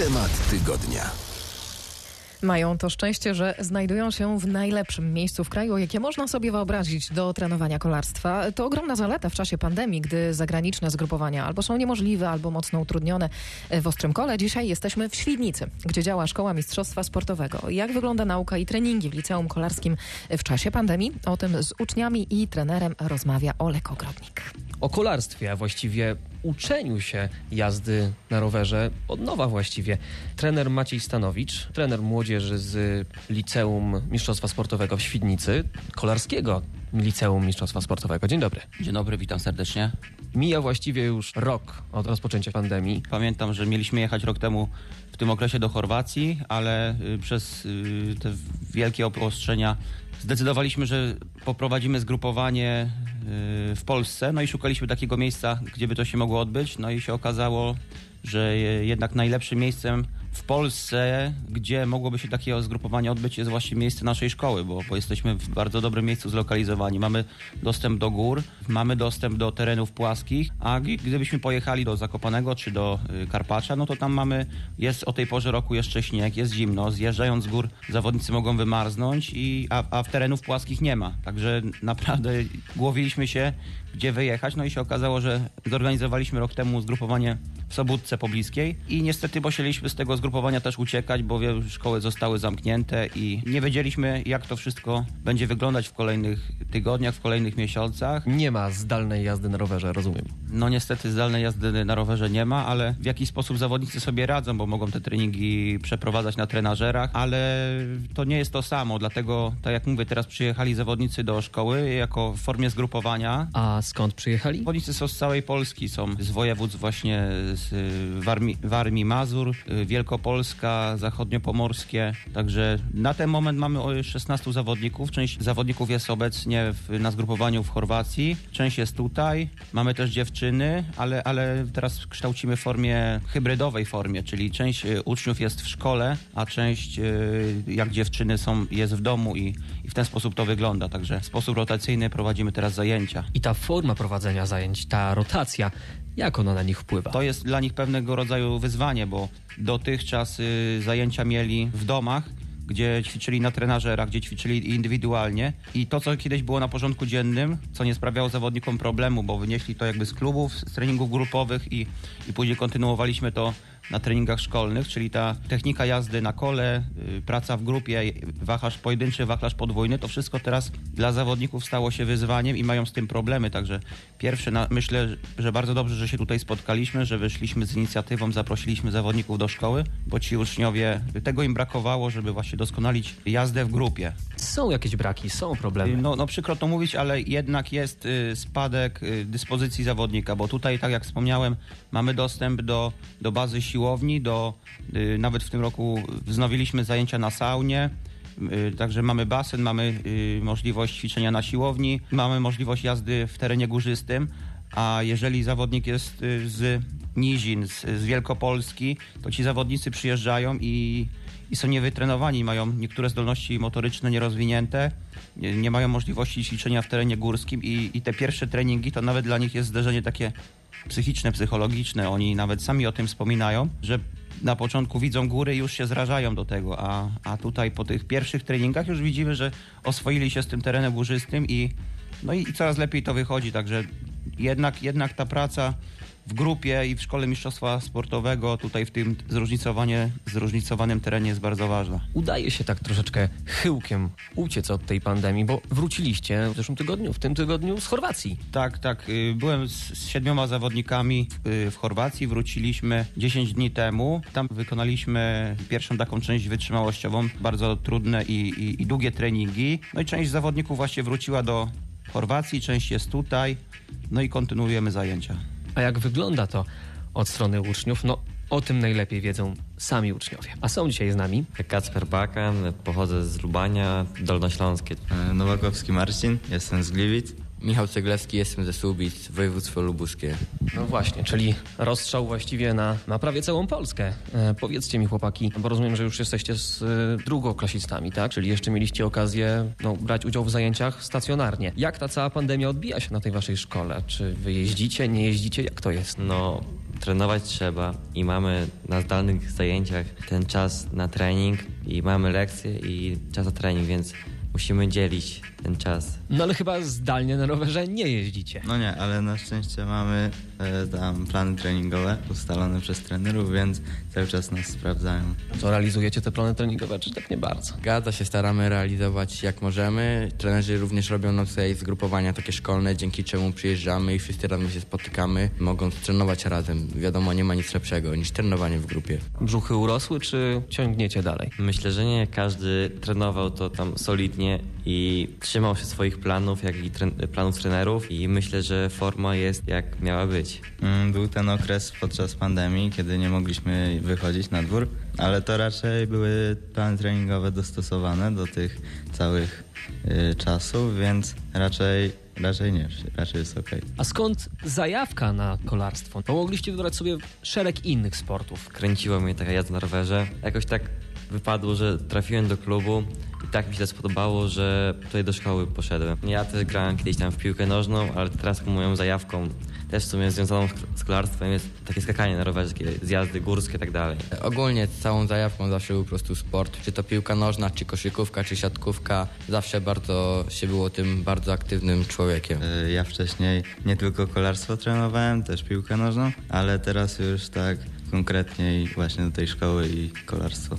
Temat tygodnia. Mają to szczęście, że znajdują się w najlepszym miejscu w kraju, jakie można sobie wyobrazić do trenowania kolarstwa. To ogromna zaleta w czasie pandemii, gdy zagraniczne zgrupowania albo są niemożliwe, albo mocno utrudnione w Ostrym Kole. Dzisiaj jesteśmy w Świdnicy, gdzie działa Szkoła Mistrzostwa Sportowego. Jak wygląda nauka i treningi w liceum kolarskim w czasie pandemii? O tym z uczniami i trenerem rozmawia Olek Ogrodnik. O kolarstwie, a właściwie uczeniu się jazdy na rowerze od nowa właściwie. Trener Maciej Stanowicz, trener młodzieży z Liceum Mistrzostwa Sportowego w Świdnicy, kolarskiego Liceum Mistrzostwa Sportowego. Dzień dobry. Dzień dobry, witam serdecznie. Mija właściwie już rok od rozpoczęcia pandemii. Pamiętam, że mieliśmy jechać rok temu w tym okresie do Chorwacji, ale y, przez y, te wielkie obostrzenia zdecydowaliśmy, że poprowadzimy zgrupowanie w Polsce. No i szukaliśmy takiego miejsca, gdzie by to się mogło odbyć. No i się okazało, że jednak najlepszym miejscem w Polsce, gdzie mogłoby się takie zgrupowanie odbyć, jest właśnie miejsce naszej szkoły, bo, bo jesteśmy w bardzo dobrym miejscu zlokalizowani. Mamy dostęp do gór, mamy dostęp do terenów płaskich, a gdybyśmy pojechali do Zakopanego czy do y, Karpacza, no to tam mamy, jest o tej porze roku jeszcze śnieg, jest zimno, zjeżdżając z gór zawodnicy mogą wymarznąć, i, a, a w terenów płaskich nie ma. Także naprawdę głowiliśmy się, gdzie wyjechać, no i się okazało, że zorganizowaliśmy rok temu zgrupowanie w Sobótce pobliskiej i niestety musieliśmy z tego zgrupowania też uciekać, bo szkoły zostały zamknięte i nie wiedzieliśmy, jak to wszystko będzie wyglądać w kolejnych tygodniach, w kolejnych miesiącach. Nie ma zdalnej jazdy na rowerze, rozumiem. No niestety zdalnej jazdy na rowerze nie ma, ale w jakiś sposób zawodnicy sobie radzą, bo mogą te treningi przeprowadzać na trenażerach, ale to nie jest to samo, dlatego, tak jak mówię, teraz przyjechali zawodnicy do szkoły jako w formie zgrupowania. A skąd przyjechali? Zawodnicy są z całej Polski, są z województw właśnie z Warmii, Warmii Mazur, Wielkopolska, Zachodniopomorskie. Także na ten moment mamy 16 zawodników. Część zawodników jest obecnie w, na zgrupowaniu w Chorwacji, część jest tutaj. Mamy też dziewczyny, ale, ale teraz kształcimy w formie hybrydowej formie, czyli część y, uczniów jest w szkole, a część y, jak dziewczyny są, jest w domu i, i w ten sposób to wygląda. Także w sposób rotacyjny prowadzimy teraz zajęcia. I ta forma prowadzenia zajęć, ta rotacja, jak ona na nich wpływa? To jest dla nich pewnego rodzaju wyzwanie, bo dotychczas y, zajęcia mieli w domach, gdzie ćwiczyli na trenażerach, gdzie ćwiczyli indywidualnie i to, co kiedyś było na porządku dziennym, co nie sprawiało zawodnikom problemu, bo wynieśli to jakby z klubów, z treningów grupowych i, i później kontynuowaliśmy to na treningach szkolnych, czyli ta technika jazdy na kole, y, praca w grupie, wachlarz pojedynczy, wachlarz podwójny, to wszystko teraz dla zawodników stało się wyzwaniem i mają z tym problemy. Także pierwsze, myślę, że bardzo dobrze, że się tutaj spotkaliśmy, że wyszliśmy z inicjatywą, zaprosiliśmy zawodników do szkoły, bo ci uczniowie, tego im brakowało, żeby właśnie doskonalić jazdę w grupie. Są jakieś braki, są problemy. No, no przykro to mówić, ale jednak jest y, spadek y, dyspozycji zawodnika, bo tutaj, tak jak wspomniałem, mamy dostęp do, do bazy siłowni, do, y, nawet w tym roku wznowiliśmy zajęcia na saunie, Także mamy basen, mamy możliwość ćwiczenia na siłowni, mamy możliwość jazdy w terenie górzystym, a jeżeli zawodnik jest z nizin, z, z Wielkopolski, to ci zawodnicy przyjeżdżają i, i są niewytrenowani, mają niektóre zdolności motoryczne nierozwinięte, nie, nie mają możliwości ćwiczenia w terenie górskim i, i te pierwsze treningi to nawet dla nich jest zderzenie takie psychiczne, psychologiczne. Oni nawet sami o tym wspominają, że na początku widzą góry i już się zrażają do tego, a, a tutaj po tych pierwszych treningach już widzimy, że oswoili się z tym terenem górzystym i, no i, i coraz lepiej to wychodzi, także jednak, jednak ta praca w grupie i w szkole mistrzostwa sportowego tutaj w tym zróżnicowanie, zróżnicowanym terenie jest bardzo ważna. Udaje się tak troszeczkę chyłkiem uciec od tej pandemii, bo wróciliście w zeszłym tygodniu, w tym tygodniu z Chorwacji. Tak, tak. y, Byłem z, z siedmioma zawodnikami w, y, w Chorwacji, wróciliśmy 10 dni temu. Tam wykonaliśmy pierwszą taką część wytrzymałościową, bardzo trudne i, i, i długie treningi. No i część zawodników właśnie wróciła do Chorwacji, część jest tutaj, no i kontynuujemy zajęcia. A jak wygląda to od strony uczniów? No, o tym najlepiej wiedzą sami uczniowie. A są dzisiaj z nami Kacper Bakan, pochodzę z Lubania, Dolnośląskie. E, Nowakowski Marcin, jestem z Gliwic. Michał Ceglewski, jestem ze Słubic, województwo lubuskie. No właśnie, czyli rozstrzał właściwie na, na prawie całą Polskę. E, powiedzcie mi chłopaki, bo rozumiem, że już jesteście z e, drugoklasistami, tak? Czyli jeszcze mieliście okazję no, brać udział w zajęciach stacjonarnie. Jak ta cała pandemia odbija się na tej waszej szkole? Czy wy jeździcie, nie jeździcie? Jak to jest? No, trenować trzeba i mamy na zdalnych zajęciach ten czas na trening i mamy lekcje i czas na trening, więc musimy dzielić ten czas. No ale chyba zdalnie na rowerze nie jeździcie. No nie, ale na szczęście mamy e, tam plany treningowe ustalone przez trenerów, więc cały czas nas sprawdzają. Co realizujecie te plany treningowe, czy tak nie bardzo? Gada się staramy realizować jak możemy. Trenerzy również robią nam tutaj zgrupowania takie szkolne, dzięki czemu przyjeżdżamy i wszyscy razem się spotykamy, mogąc trenować razem. Wiadomo, nie ma nic lepszego niż trenowanie w grupie. Brzuchy urosły, czy ciągniecie dalej? Myślę, że nie każdy trenował to tam solidnie i trzymał się swoich planów, jak i tren- planów trenerów i myślę, że forma jest jak miała być. Mm, Był ten okres podczas pandemii, kiedy nie mogliśmy wychodzić na dwór, ale to raczej były plany treningowe dostosowane do tych całych y, czasów, więc raczej, raczej nie, raczej jest okej. A skąd zajawka na kolarstwo? Bo mogliście wybrać sobie szereg innych sportów. Kręciła mnie taka jazda na rowerze. Jakoś tak wypadło, że trafiłem do klubu i tak mi się to spodobało, że tutaj do szkoły poszedłem. Ja też grałem kiedyś tam w piłkę nożną, ale teraz moją zajawką też w sumie związaną z- kolarstwem jest takie skakanie na rowerze, takie zjazdy górskie i tak dalej. Ogólnie całą zajawką zawsze był po prostu sport, czy to piłka nożna, czy koszykówka, czy siatkówka. Zawsze bardzo się było tym bardzo aktywnym człowiekiem. Y, Ja wcześniej nie tylko kolarstwo trenowałem, też piłkę nożną, ale teraz już tak konkretniej właśnie do tej szkoły i kolarstwo.